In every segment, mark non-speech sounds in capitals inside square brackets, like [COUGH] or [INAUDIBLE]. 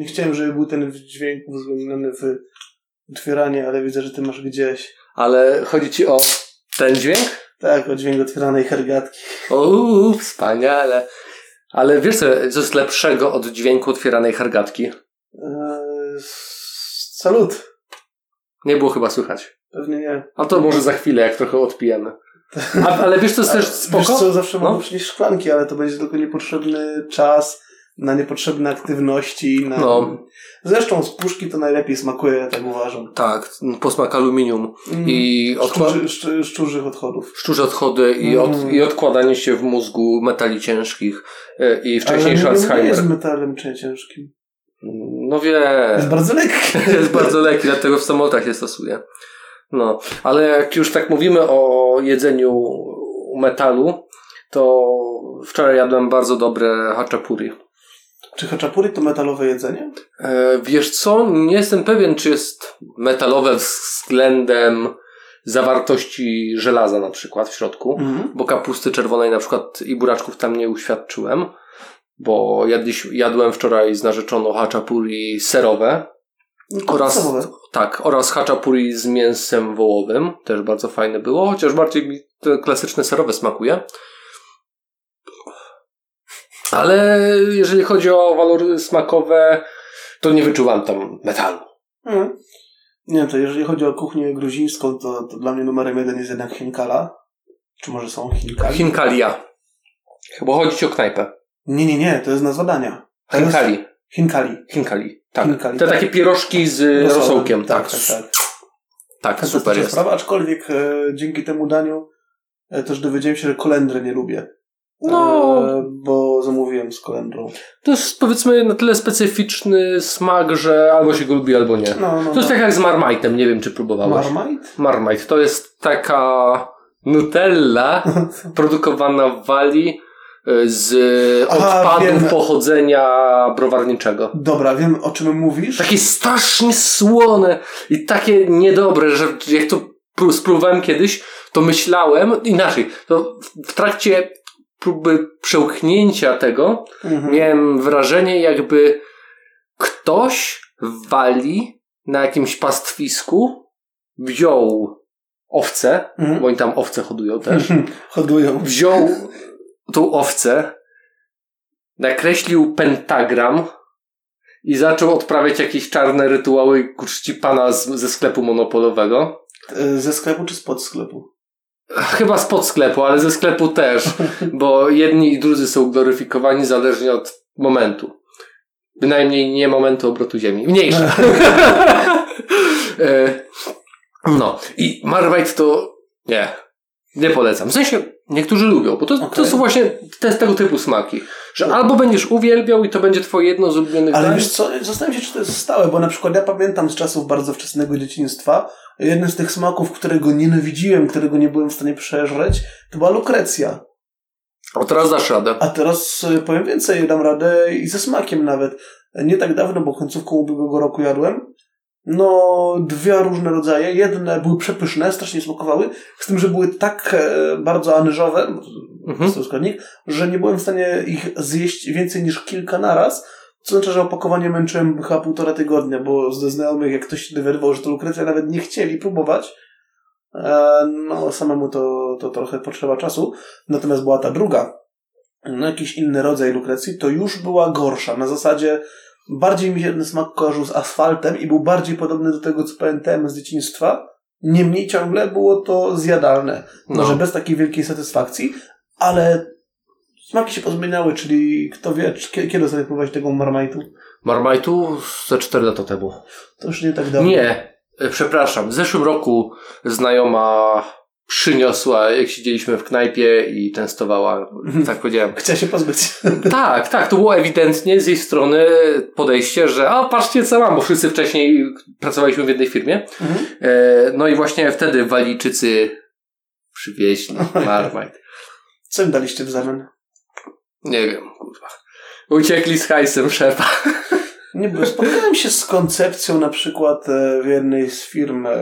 nie chciałem, żeby był ten dźwięk uwzględniony w otwieranie, ale widzę, że ty masz gdzieś. Ale chodzi ci o ten dźwięk? Tak, o dźwięk otwieranej hergatki. Uuu, wspaniale. Ale wiesz co, co jest lepszego od dźwięku otwieranej hergatki? Eee, salut. Nie było chyba słychać. Pewnie nie. A to może za chwilę, jak trochę odpijemy. A, ale wiesz, co jest [LAUGHS] też spoko? Wiesz co, zawsze No. mogę przynieść szklanki, ale to będzie tylko niepotrzebny czas na niepotrzebne aktywności. Na... No. Zresztą z puszki to najlepiej smakuje, ja tak uważam. Tak, posmak aluminium Mm. i odkła- Szczurzy, szcz, szczurzych odchodów. szczurze odchody i, od, Mm. i odkładanie się w mózgu metali ciężkich e, i wcześniejszy Ale nie, nie Alzheimer. jest metalem ciężkim. No wie. Jest bardzo lekki. [LAUGHS] jest bardzo lekki, dlatego w samolotach się stosuje. No, ale jak już tak mówimy o jedzeniu metalu, to wczoraj jadłem bardzo dobre haczapuri. Czy haczapuri to metalowe jedzenie? E, wiesz co? Nie jestem pewien, czy jest metalowe względem zawartości żelaza na przykład w środku, Mhm. bo kapusty czerwonej na przykład i buraczków tam nie uświadczyłem, bo jadliś, jadłem wczoraj z narzeczoną haczapuri serowe oraz, Podstawowe. tak, oraz haczapuri z mięsem wołowym, też bardzo fajne było, chociaż bardziej mi to klasyczne serowe smakuje. Ale jeżeli chodzi o walory smakowe, to nie wyczuwam tam metalu. Mhm. Nie, to jeżeli chodzi o kuchnię gruzińską, to, to dla mnie numerem jeden jest jednak Chinkala. Czy może są Chinkali? Hinkalia. Chyba chodzi ci o knajpę. Nie, nie, nie, to jest nazwa dania. To jest- Hinkali. Hinkali. Tak. Hinkali, Te tak. takie pierożki z rosołkiem. Tak, Tak, tak, tak. tak super jest. sprawa, aczkolwiek e, dzięki temu daniu e, też dowiedziałem się, że kolendry nie lubię. No. E, bo zamówiłem z kolendrą. To jest powiedzmy na tyle specyficzny smak, że albo się go lubi, albo nie. No, no, To jest tak jak z Marmite'em, nie wiem czy próbowałeś. Marmite? Marmite to jest taka Nutella [LAUGHS] produkowana w Walii y, z odpadów pochodzenia browarniczego. Dobra, wiem o czym mówisz. Takie strasznie słone i takie niedobre, że jak to pró- spróbowałem kiedyś, to myślałem inaczej. To w trakcie próby przełknięcia tego Mhm. miałem wrażenie, jakby ktoś w Walii na jakimś pastwisku wziął owce, Mhm. bo oni tam owce hodują też, [LAUGHS] Hodują. wziął tą owcę, nakreślił pentagram i zaczął odprawiać jakieś czarne rytuały ku czci pana z, ze sklepu monopolowego. E, Ze sklepu czy spod sklepu? Chyba spod sklepu, ale ze sklepu też, [LAUGHS] bo jedni i drudzy są gloryfikowani zależnie od momentu. Bynajmniej nie momentu obrotu Ziemi. Mniejsza. [LAUGHS] E, no. I Marmite to nie. Nie polecam. W sensie niektórzy lubią, bo to, to Okej. są właśnie te, tego typu smaki. Że albo będziesz uwielbiał i to będzie twoje jedno z ulubionych Ale dań. wiesz co, zastanawiam się, czy to jest stałe, bo na przykład ja pamiętam z czasów bardzo wczesnego dzieciństwa, jeden z tych smaków, którego nienawidziłem, którego nie byłem w stanie przeżreć, to była lukrecja. O, teraz dasz radę. A teraz y, powiem więcej, dam radę i ze smakiem nawet. Nie tak dawno, bo końcówką ubiegłego roku jadłem. No, dwa różne rodzaje. Jedne były przepyszne, strasznie smakowały, z tym, że były tak e, bardzo anyżowe, Mhm. składnik, że nie byłem w stanie ich zjeść więcej niż kilka naraz. Co znaczy, że opakowanie męczyłem chyba półtora tygodnia, bo ze znajomych, jak ktoś się że to lukrecja, nawet nie chcieli próbować. E, no, samemu to, to trochę potrzeba czasu. Natomiast była ta druga, no, jakiś inny rodzaj lukrecji, to już była gorsza. Na zasadzie bardziej mi się ten smak kojarzył z asfaltem i był bardziej podobny do tego, co pamiętałem z dzieciństwa. Niemniej ciągle było to zjadalne. No. Może bez takiej wielkiej satysfakcji, ale smaki się pozmieniały, czyli kto wie, kiedy sobie próbować tego marmajtu. Marmite'u ze 4 lata temu. To już nie tak dawno. Nie, e, przepraszam. W zeszłym roku znajoma przyniosła, jak siedzieliśmy w knajpie i częstowała, tak powiedziałem. Chciała się pozbyć. [LAUGHS] Tak, tak, to było ewidentnie z jej strony podejście, że a patrzcie co mam, bo wszyscy wcześniej pracowaliśmy w jednej firmie. Mhm. E, no i właśnie wtedy Walijczycy przywieźli [LAUGHS] Marmite. Co im daliście w zamian? Nie wiem, kurwa. Uciekli z hajsem szefa. Nie, bo spotkałem się z koncepcją na przykład e, w jednej z firm, e,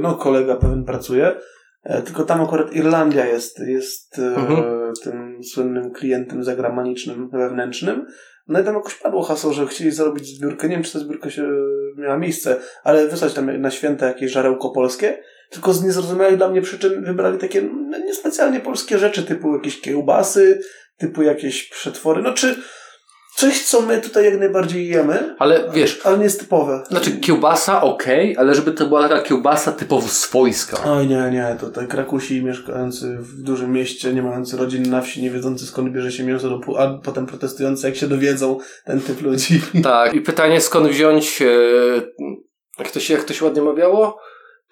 no kolega pewien pracuje, tylko tam akurat Irlandia jest, jest e, Mhm. tym słynnym klientem zagranicznym, wewnętrznym. No i tam jakoś padło hasło, że chcieli zrobić zbiórkę. Nie wiem, czy ta zbiórka się miała miejsce, ale wysłać tam na święta jakieś żarełko polskie. Tylko z niezrozumiałych dla mnie przyczyn wybrali takie no, niespecjalnie polskie rzeczy, typu jakieś kiełbasy, typu jakieś przetwory. No czy coś, co my tutaj jak najbardziej jemy, Ale wiesz, ale nie jest typowe. znaczy kiełbasa okej, ale żeby to była taka kiełbasa typowo swojska. Oj, nie, nie, to tak Krakusi mieszkający w dużym mieście, nie mający rodzin na wsi, nie wiedzący skąd bierze się mięso, do, pu- a potem protestujący, jak się dowiedzą, ten typ ludzi. [LAUGHS] Tak, i pytanie skąd wziąć, e, jak to się, jak to się ładnie mawiało?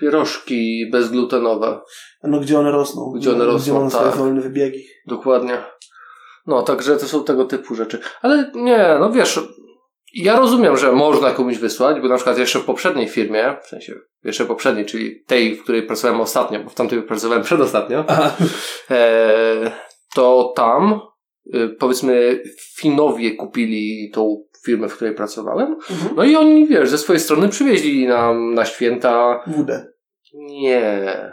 Pierożki bezglutenowe. No gdzie one rosną? Gdzie one rosną, Gdzie swoje tak. wolne wybiegi. Dokładnie. No, także to są tego typu rzeczy. Ale nie, no wiesz, ja rozumiem, że można komuś wysłać, bo na przykład jeszcze w poprzedniej firmie, w sensie jeszcze poprzedniej, czyli tej, w której pracowałem ostatnio, bo w tamtej pracowałem przedostatnio, e, to tam, e, powiedzmy, Finowie kupili tą firmę, w której pracowałem, Mhm. no i oni, wiesz, ze swojej strony przywieźli nam na święta, Wódę. nie,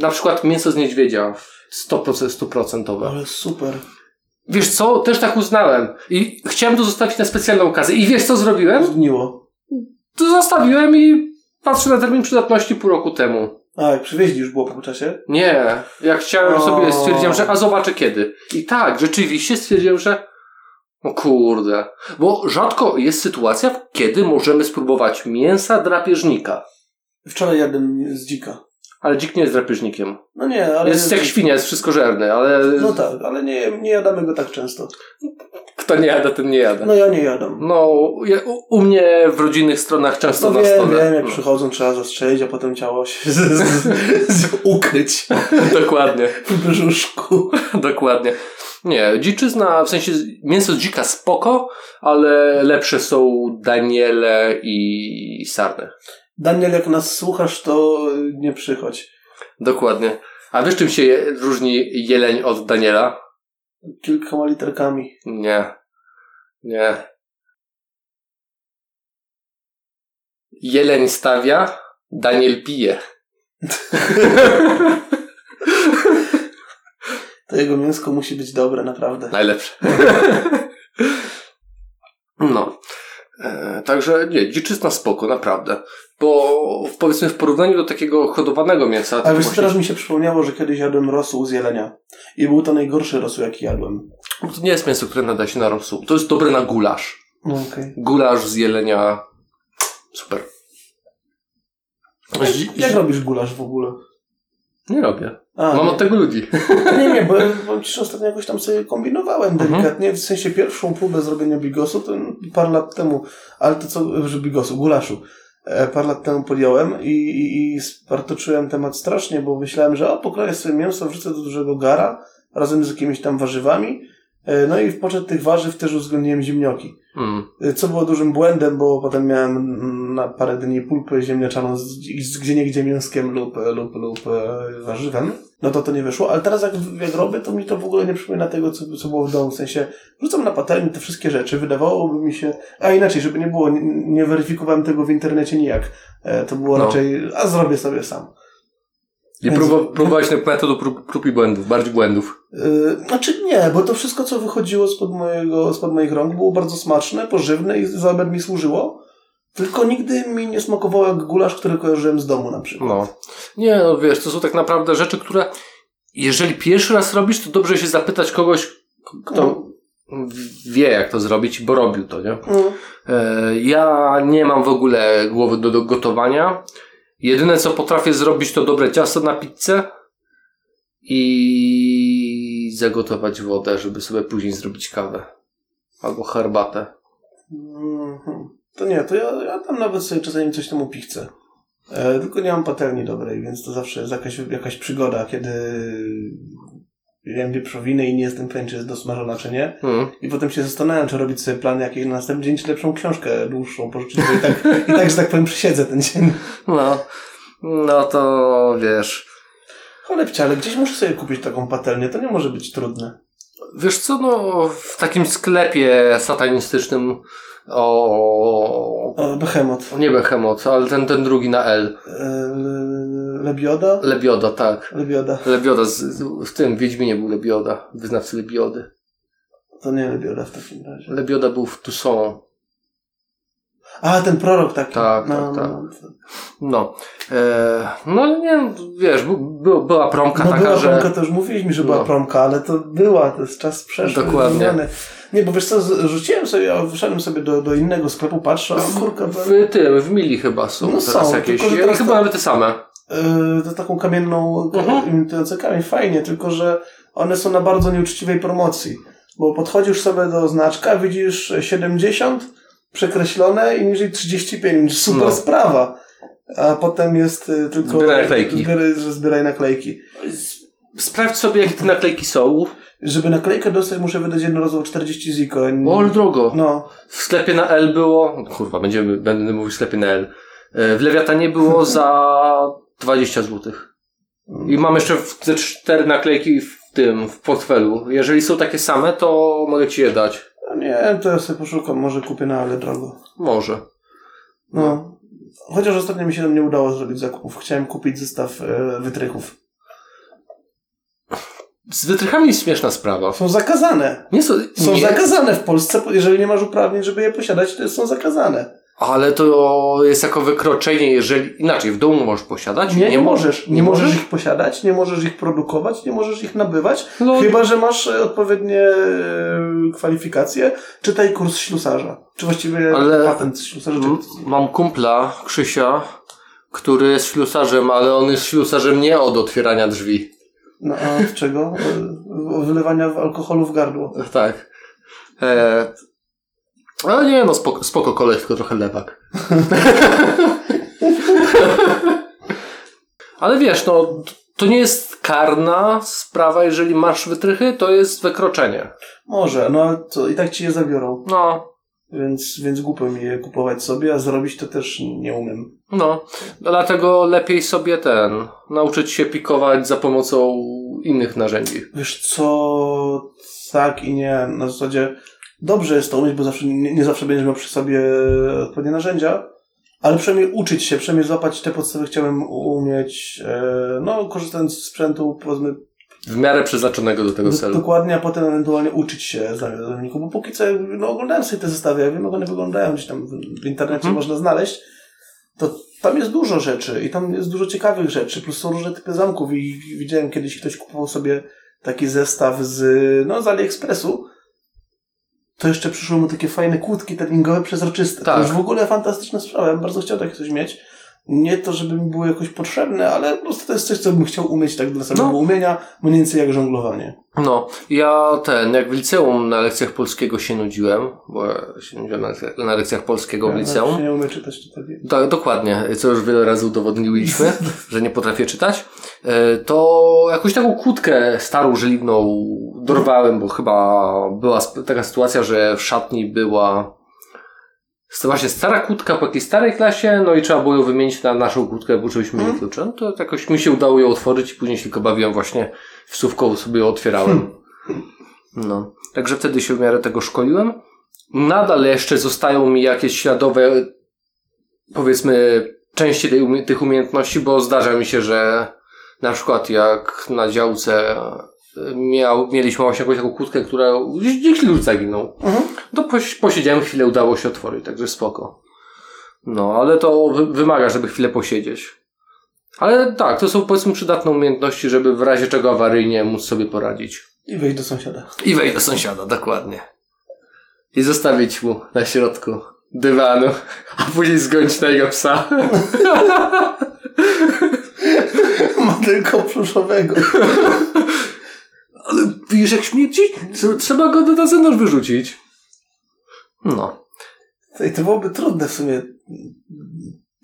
na przykład mięso z niedźwiedzia, 100%, stuprocentowe. Ale super. Wiesz co, też tak uznałem. I chciałem to zostawić na specjalną okazję. I wiesz co zrobiłem? Zgniło. To zostawiłem i patrzę na termin przydatności pół roku temu. A, jak przywieźli już było po czasie? Nie, ja chciałem O. sobie, stwierdziłem, że a zobaczę kiedy. I tak, rzeczywiście stwierdziłem, że o kurde. Bo rzadko jest sytuacja, kiedy możemy spróbować mięsa drapieżnika. Wczoraj jadłem z dzika. Ale dzik nie jest drapieżnikiem. No nie, ale... Jest jak świnia, jest wszystkożerny, ale No tak, ale nie, nie jadamy go tak często. kto nie jada, ten nie jada. No ja nie jadam. No, ja, u, u mnie w rodzinnych stronach często No na wiem, stole. wiem, jak No. przychodzą, trzeba zastrzelić, a potem ciało się z, z, z, ukryć [LAUGHS] Dokładnie, w brzuszku. [LAUGHS] dokładnie. Nie, dziczyzna, w sensie mięso z dzika spoko, ale lepsze są daniele i sarny. Daniel, jak nas słuchasz, to nie przychodź. Dokładnie. A wiesz czym się je- różni jeleń od Daniela? Kilkoma literkami. Nie. Nie. Jeleń stawia, Daniel pije. To jego mięsko musi być dobre, naprawdę. Najlepsze. [LAUGHS] No. Także nie, dziczyzna spoko, naprawdę. Bo powiedzmy w porównaniu do takiego hodowanego mięsa. A to wiesz, właśnie- teraz mi się przypomniało, że kiedyś jadłem rosół z jelenia. I był to najgorszy rosół, jaki jadłem. To nie jest mięso, które nada się na rosół. To jest dobre na gulasz. No okej. Gulasz z jelenia. Super. Jak, jak robisz gulasz w ogóle? Nie robię. A, Mam nie. od tego ludzi. [LAUGHS] Nie, nie, bo ci, że ostatnio jakoś tam sobie kombinowałem Mhm. delikatnie. W sensie pierwszą próbę zrobienia bigosu to parę lat temu, ale to co, że bigosu, gulaszu. E, Parę lat temu podjąłem i, i, i spartoczyłem temat strasznie, bo myślałem, że o, pokroję sobie mięso, wrzucę do dużego gara razem z jakimiś tam warzywami. E, No i w poczet tych warzyw też uwzględniłem ziemnioki. Mm. Co było dużym błędem, bo potem miałem na parę dni pulpę ziemniaczaną z, z gdzie niegdzie mięskiem lub, lub, lub e, warzywem. No to to nie wyszło, ale teraz jak, jak robię, to mi to w ogóle nie przypomina tego, co, co było w domu. W sensie rzucam na patelnię te wszystkie rzeczy, wydawałoby mi się... A inaczej, żeby nie było, nie, nie weryfikowałem tego w internecie nijak. E, to było No. raczej, a zrobię sobie sam. I Więc- próba, próbowałeś metodu prób, prób i błędów, bardziej błędów. Yy, znaczy nie, bo to wszystko, co wychodziło spod, mojego, spod moich rąk, było bardzo smaczne, pożywne i za obiad mi służyło. Tylko nigdy mi nie smakowało jak gulasz, który kojarzyłem z domu na przykład. No. Nie, no wiesz, to są tak naprawdę rzeczy, które jeżeli pierwszy raz robisz, to dobrze się zapytać kogoś, kto wie, jak to zrobić, bo robił to, nie? Mm. E, Ja nie mam w ogóle głowy do, do gotowania. Jedyne, co potrafię zrobić, to dobre ciasto na pizzę i zagotować wodę, żeby sobie później zrobić kawę. Albo herbatę. Mhm. To nie, to ja, ja tam nawet sobie czasami coś tam upichcę. E, tylko nie mam patelni dobrej, więc to zawsze jest jakaś, jakaś przygoda, kiedy jem wieprzowinę i nie jestem pewien, czy jest dosmażona, czy nie. Mm. I potem się zastanawiam, czy robić sobie plany jakieś na następny dzień, czy lepszą książkę dłuższą pożyczyć, i tak, i tak, że tak powiem, przysiedzę ten dzień. No, no to wiesz. Cholebcie, ale gdzieś muszę sobie kupić taką patelnię, to nie może być trudne. Wiesz co, no w takim sklepie satanistycznym o... O, Behemoth. Nie Behemoth, ale ten, ten drugi na L. E, Lebioda? Lebioda, tak. Lebioda. Lebioda, z, z, w tym Wiedźminie był Lebioda, wyznawcy Lebiody. To nie Lebioda w takim razie. Lebioda był w Toussaint. A, ten prorok taki. Tak, no, tak, no, tak. No. E, no nie, wiesz, bu, była promka No taka, była że... promka, to już mówiliśmy, że była No. promka, ale to była, to jest czas przeszły. Dokładnie. zmieniony. Nie, bo wiesz co, rzuciłem sobie, a wyszedłem sobie do, do innego sklepu, patrzę, a kurka, W tym, w Mili chyba są No teraz są, jakieś. tylko teraz chyba to- nawet te same. Yy, taką kamienną, Mhm. imitującą kamień, fajnie, tylko że one są na bardzo nieuczciwej promocji. Bo podchodzisz sobie do znaczka, widzisz 70 przekreślone i niżej 35, super No. sprawa. A potem jest y, tylko... Zbieraj naklejki. Zbieraj, zbieraj naklejki. Sprawdź sobie, jakie te naklejki są. Żeby naklejkę dostać, muszę wydać jednorazowo 40 ziko. O, ale drogo. No, W sklepie na L było. Kurwa, będziemy, będę mówił w sklepie na L. E, W Lewiatanie było za 20 zł. I mam jeszcze te cztery naklejki w tym, w portfelu. Jeżeli są takie same, to mogę ci je dać. no nie, to ja sobie poszukam, może kupię na ale drogo. Może. No. Chociaż ostatnio mi się tam nie udało zrobić zakupów. Chciałem kupić zestaw e, wytrychów. Z wytrychami jest śmieszna sprawa. Są zakazane. Nie są, Są nie, zakazane w Polsce, jeżeli nie masz uprawnień, żeby je posiadać, to są zakazane. Ale to jest jako wykroczenie, jeżeli inaczej w domu możesz posiadać. Nie, nie, możesz. Nie, możesz możesz ich posiadać, nie możesz ich produkować, nie możesz ich nabywać, No, chyba że masz e, odpowiednie e, kwalifikacje. Czytaj kurs ślusarza. Czy właściwie Ale- patent ślusarza. Mam kumpla, Krzysia, który jest ślusarzem, ale on jest ślusarzem nie od otwierania drzwi. No a od czego? E, Wylewania alkoholu w gardło. Tak. E... Ale nie, no spoko, spoko koleś, tylko trochę lewak. [LAUGHS] ale wiesz, no to nie jest karna sprawa, jeżeli masz wytrychy, to jest wykroczenie. Może, no co, i tak ci je zabiorą. No, Więc, więc głupio mi je kupować sobie, a zrobić to też nie umiem. no. Dlatego lepiej sobie ten, nauczyć się pikować za pomocą innych narzędzi. Wiesz co, tak i nie. Na zasadzie dobrze jest to umieć, bo zawsze, nie, nie zawsze będziesz miał przy sobie odpowiednie narzędzia, ale przynajmniej uczyć się, przynajmniej złapać te podstawy chciałem umieć, e, no korzystając z sprzętu, powiedzmy, W miarę przeznaczonego do tego celu. dokładnie, a potem ewentualnie uczyć się zamienników, bo póki co no, oglądałem sobie te zestawy, ja wiem jak one wyglądają, gdzieś tam w, internecie Mhm. można znaleźć, to tam jest dużo rzeczy i tam jest dużo ciekawych rzeczy, plus są różne typy zamków i widziałem kiedyś ktoś kupował sobie taki zestaw z, no, z AliExpressu, to jeszcze przyszły mu takie fajne kłódki treningowe przezroczyste. Tak. To już w ogóle fantastyczna sprawa. Ja bym bardzo chciał takie coś mieć. Nie to, żeby mi było jakoś potrzebne, ale po prostu to jest coś, co bym chciał umieć tak dla samego No. umienia, mniej więcej jak żonglowanie. No, ja ten, jak w liceum na lekcjach polskiego się nudziłem, bo ja się nudziłem na, lekcjach- na lekcjach polskiego w Ja liceum. się nie umiem czytać, czy tak dokładnie, co już wiele razy udowodniliśmy, [LAUGHS] że nie potrafię czytać. E, To jakąś taką kłódkę starą, żeliwną dorwałem, bo chyba była taka sytuacja, że w szatni była właśnie stara kłódka po jakiejś starej klasie, no i trzeba było ją wymienić na naszą kłódkę, bo uczyliśmy Mhm. mm. klucze. No to jakoś mi się udało ją otworzyć i później się tylko bawiłem właśnie wsówką sobie ją otwierałem. No, także wtedy się w miarę tego szkoliłem. Nadal jeszcze zostają mi jakieś śladowe, powiedzmy, części tej, umie- tych umiejętności, bo zdarza mi się, że na przykład jak na działce e, miał, mieliśmy właśnie jakąś taką kłódkę, która gdzieś, gdzieś klucz zaginął. Mhm. To poś, posiedziałem chwilę, udało się otworzyć, także spoko. No, ale to wy, wymaga, żeby chwilę posiedzieć. Ale tak, to są powiedzmy przydatne umiejętności, żeby w razie czego awaryjnie móc sobie poradzić. I wejść do sąsiada. I wejść do sąsiada, dokładnie. I zostawić mu na środku dywanu, a później zgonić na jego psa. [LAUGHS] Ma tylko pluszowego. Ale widzisz jak śmierdzi? Trze- Trzeba go na zewnątrz wyrzucić. No. I to byłoby trudne w sumie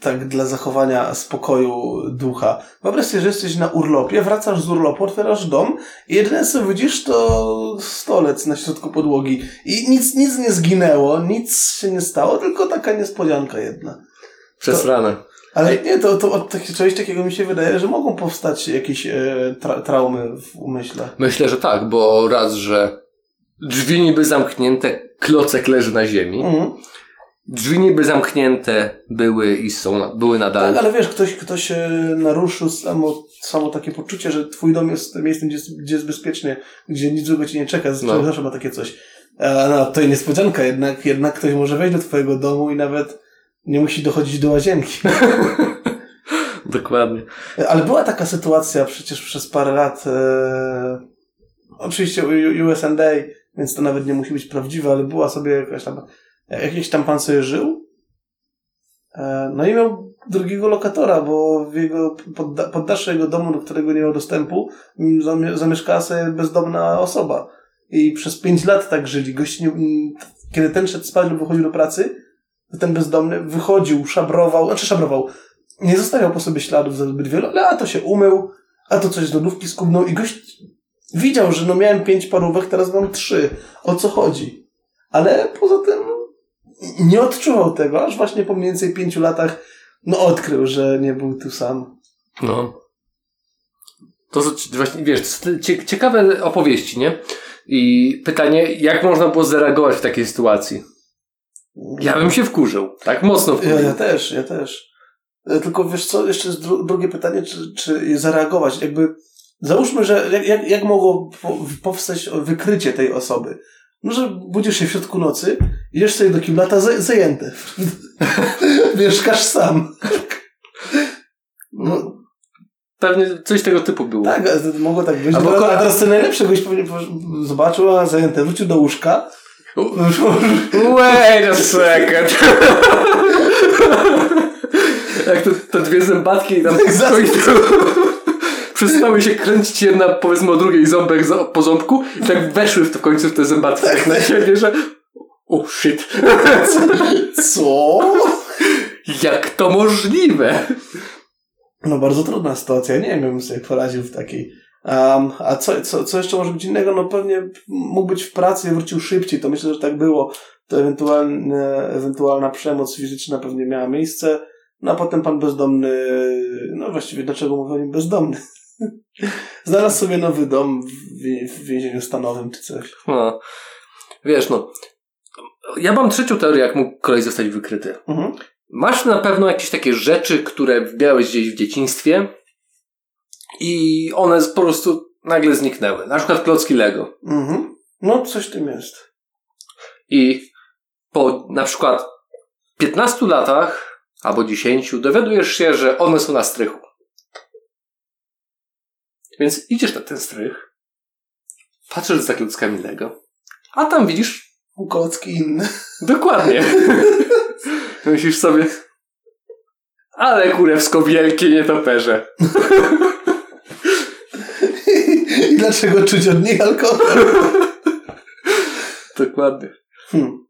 tak dla zachowania spokoju ducha. Wyobraź sobie, że jesteś na urlopie, wracasz z urlopu, otwierasz dom i jedyne co widzisz to stolec na środku podłogi. I nic, nic nie zginęło, nic się nie stało, tylko taka niespodzianka jedna. Przez ranę. Ale nie, to, to od czegoś takiego mi się wydaje, że mogą powstać jakieś e, tra traumy w umyśle. Myślę, że tak, bo raz, że drzwi niby zamknięte, klocek leży na ziemi. Mhm. Drzwi niby zamknięte były i są, były nadal. Tak, ale wiesz, ktoś, ktoś naruszył samo, samo takie poczucie, że twój dom jest miejscem, gdzie jest, gdzie jest bezpiecznie, gdzie nic złego ci nie czeka, No. zawsze ma takie coś. A, no, to niespodzianka, jednak, jednak ktoś może wejść do twojego domu i nawet nie musi dochodzić do łazienki. [LAUGHS] Dokładnie. Ale była taka sytuacja przecież przez parę lat, e, oczywiście U- USND, więc to nawet nie musi być prawdziwe, ale była sobie jakaś tam, jakiś tam pan sobie żył, e, no i miał drugiego lokatora, bo w jego, podda, poddasze jego domu, do którego nie miał dostępu, zamieszkała sobie bezdomna osoba. I przez pięć lat tak żyli. Gość nie, kiedy ten szedł spać lub wychodził do pracy, to ten bezdomny wychodził, szabrował, znaczy szabrował, nie zostawiał po sobie śladów za zbyt wiele, ale a to się umył, a to coś z lodówki skubnął i gość widział, że no miałem pięć parówek, teraz mam trzy. O co chodzi? Ale poza tym nie odczuwał tego, aż właśnie po mniej więcej pięciu latach no odkrył, że nie był tu sam. No. To właśnie, wiesz, ciekawe opowieści, nie? I pytanie, jak można było zareagować w takiej sytuacji? Ja bym się wkurzył. Tak mocno Ja, wkurzył. ja też, ja też. E, Tylko wiesz co, jeszcze jest dru- drugie pytanie, czy, czy zareagować. Jakby załóżmy, że jak, jak, jak mogło po, powstać wykrycie tej osoby? No, że budzisz się w środku nocy, idziesz sobie do kiblata za, zajęty. [LAUGHS] Mieszkasz sam. No, Pewnie coś tego typu było. tak, to mogło tak być. Albo A, ko- a teraz co najlepsze, goś pewnie zobaczył, a zajęte, wrócił do łóżka. Wait a second. [LAUGHS] Jak to, te dwie zębatki tam [LAUGHS] Za- w końcu przestały się kręcić jedna powiedzmy o drugiej ząbek po ząbku i tak weszły w to w końcu w te zębatki tak na siebie, że oh shit. [LAUGHS] Co? Jak to możliwe? No bardzo trudna sytuacja. Nie wiem, sobie poradził w takiej. Um, a co, co, co jeszcze może być innego? No pewnie mógł być w pracy i wrócił szybciej. To myślę, że tak było. To ewentualne, ewentualna przemoc fizyczna pewnie miała miejsce. No a potem pan bezdomny, no właściwie dlaczego mówię o nim bezdomny? Znalazł sobie nowy dom w, w więzieniu stanowym czy coś. No. Wiesz, no. Ja mam trzecią teorię, jak mógł koleś zostać wykryty. Mhm. Masz na pewno jakieś takie rzeczy, które wbiałeś gdzieś w dzieciństwie i one po prostu nagle zniknęły. Na przykład klocki Lego. Mhm. No coś w tym jest. I po na przykład 15 latach albo 10 dowiadujesz się, że one są na strychu. Więc idziesz na ten strych, patrzysz za klockami Lego, a tam widzisz Kocki inne. dokładnie. [LAUGHS] Myślisz sobie, ale kurewsko wielkie nietoperze. [LAUGHS] I dlaczego czuć od nich alkohol? Dokładnie. Hmm.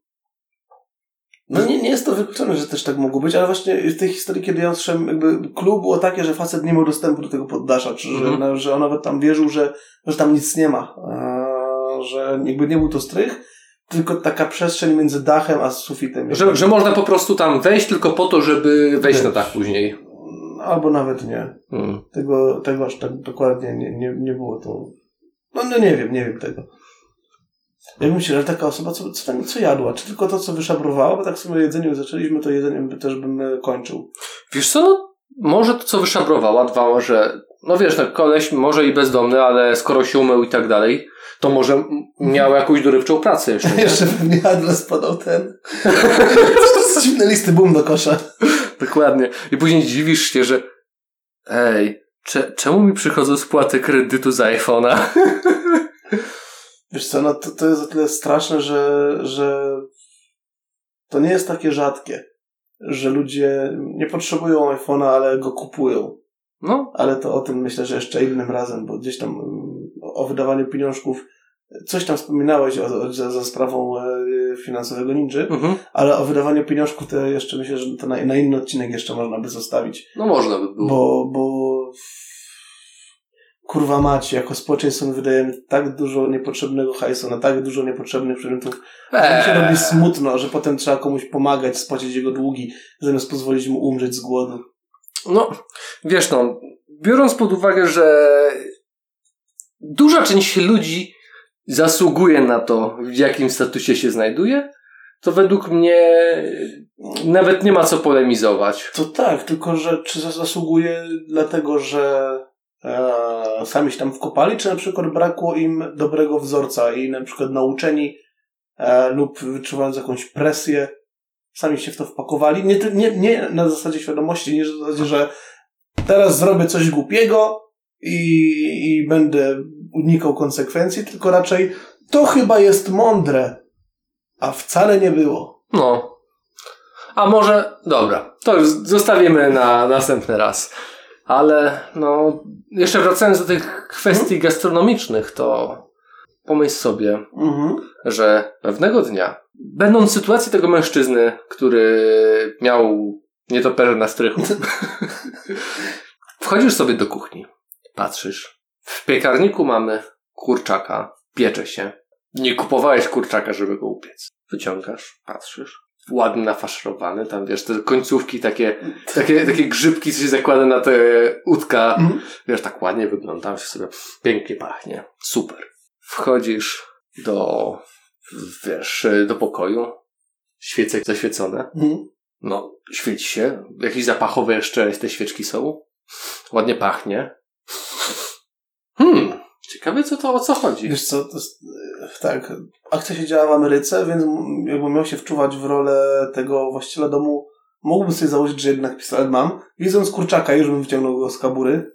No nie, nie jest to wykluczone, że też tak mogło być, ale właśnie w tej historii, kiedy ja słyszałem, jakby clue było takie, że facet nie miał dostępu do tego poddasza, czy że, Mhm. no, że on nawet tam wierzył, że, że tam nic nie ma, że jakby nie był to strych, tylko taka przestrzeń między dachem a sufitem. Że, że można po prostu tam wejść tylko po to, żeby wejść na dach później. Albo nawet nie. Hmm. Tego, tego aż tak dokładnie nie, nie, nie było to. No, no nie wiem, nie wiem tego. Ja bym myślał, że taka osoba, co, co, tam, co jadła? Czy tylko to, co wyszabrowała? Bo tak sobie jedzeniem zaczęliśmy, to jedzeniem by też bym e, kończył. Wiesz co, może to co wyszabrowała, dwa, że no wiesz, no koleś może i bezdomny, ale skoro się umył i tak dalej, to może miał jakąś dorywczą pracę jeszcze. [LAUGHS] Nie? Jeszcze pewnie Adler spadał ten. [LAUGHS] Z dziwne listy, bum do kosza. Dokładnie. I później dziwisz się, że ej, cze, czemu mi przychodzą spłaty kredytu za iPhone'a? [LAUGHS] Wiesz co, no to, to jest o tyle straszne, że, że to nie jest takie rzadkie, że ludzie nie potrzebują iPhone'a, ale go kupują. No, Ale to o tym myślę, że jeszcze innym razem, bo gdzieś tam mm, o wydawaniu pieniążków coś tam wspominałeś o, o, za, za sprawą e, finansowego ninja, mhm. ale o wydawaniu pieniążków to jeszcze myślę, że to na, na inny odcinek jeszcze można by zostawić. no można by było. Bo, bo kurwa mać, jako społeczeństwo my wydajemy tak dużo niepotrzebnego hajsu na tak dużo niepotrzebnych przedmiotów, że mi się robi smutno, że potem trzeba komuś pomagać, spłacić jego długi, zamiast pozwolić mu umrzeć z głodu. No, wiesz no, biorąc pod uwagę, że duża część ludzi zasługuje na to, w jakim statusie się znajduje, to według mnie nawet nie ma co polemizować. To tak, tylko że czy za- zasługuje dlatego, że e, sami się tam wkopali, czy na przykład brakło im dobrego wzorca i na przykład nauczeni e, lub wyczuwając jakąś presję, sami się w to wpakowali. Nie, nie, nie na zasadzie świadomości, nie na zasadzie, że teraz zrobię coś głupiego i, i będę unikał konsekwencji, tylko raczej to chyba jest mądre, a wcale nie było. No. A może, dobra, to już zostawimy na następny raz. Ale, no, jeszcze wracając do tych kwestii gastronomicznych, to pomyśl sobie, Mhm. że pewnego dnia, będąc w sytuacji tego mężczyzny, który miał nietoperze na strychu, [LAUGHS] wchodzisz sobie do kuchni, patrzysz, w piekarniku mamy kurczaka, piecze się. Nie kupowałeś kurczaka, żeby go upiec. Wyciągasz, patrzysz, ładnie nafaszerowany, tam wiesz, te końcówki takie, takie, takie grzybki, co się zakłada na te udka, Mhm. wiesz, tak ładnie wygląda, się sobie pięknie pachnie. Super. Wchodzisz do, wiesz, do pokoju, świece zaświecone, Mhm. no, świeci się, jakieś zapachowe jeszcze te świeczki są, ładnie pachnie. Hmm, ciekawe co to, o co chodzi. Wiesz co, to jest, e, tak, akcja się działa w Ameryce, więc jakbym miał się wczuwać w rolę tego właściciela domu, mógłbym sobie założyć, że jednak pistolet mam. Widząc kurczaka, już bym wyciągnął go z kabury.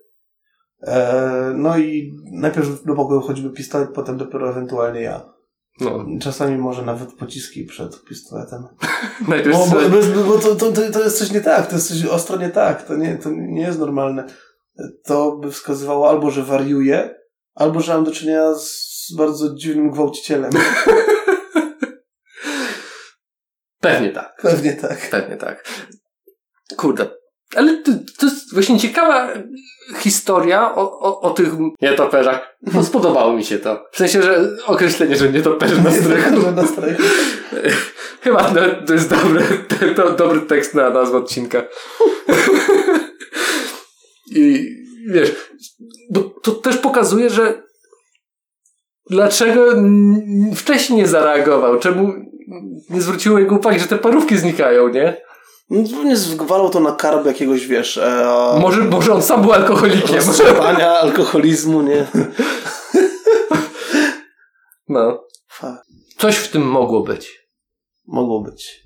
E, no i najpierw do pokoju choćby pistolet, potem dopiero ewentualnie ja. No, Czasami może nawet pociski przed pistoletem. [LAUGHS] najpierw Bo, bo, sobie- bo, bo to, to, to, to jest coś nie tak, to jest coś ostro nie tak, to nie, to nie jest normalne. To by wskazywało albo, że wariuję, albo, że mam do czynienia z bardzo dziwnym gwałcicielem. [LAUGHS] Pewnie tak. Pewnie tak. Pewnie tak. Kurde. Ale to, to jest właśnie ciekawa historia o, o, o tych nietoperzach. No, spodobało mi się to. W sensie, że określenie, że nietoperze na strychu. Na [LAUGHS] strychu. Chyba to, to jest dobry, to, dobry tekst na nazwę odcinka. I wiesz, bo to też pokazuje, że dlaczego wcześniej nie zareagował, czemu nie zwróciło jego uwagi, że te parówki znikają, nie? No, nie zwalał to na karb jakiegoś, wiesz, e, Może, może on sam był alkoholikiem. roztrzepania, alkoholizmu, nie? No. Coś w tym mogło być. mogło być.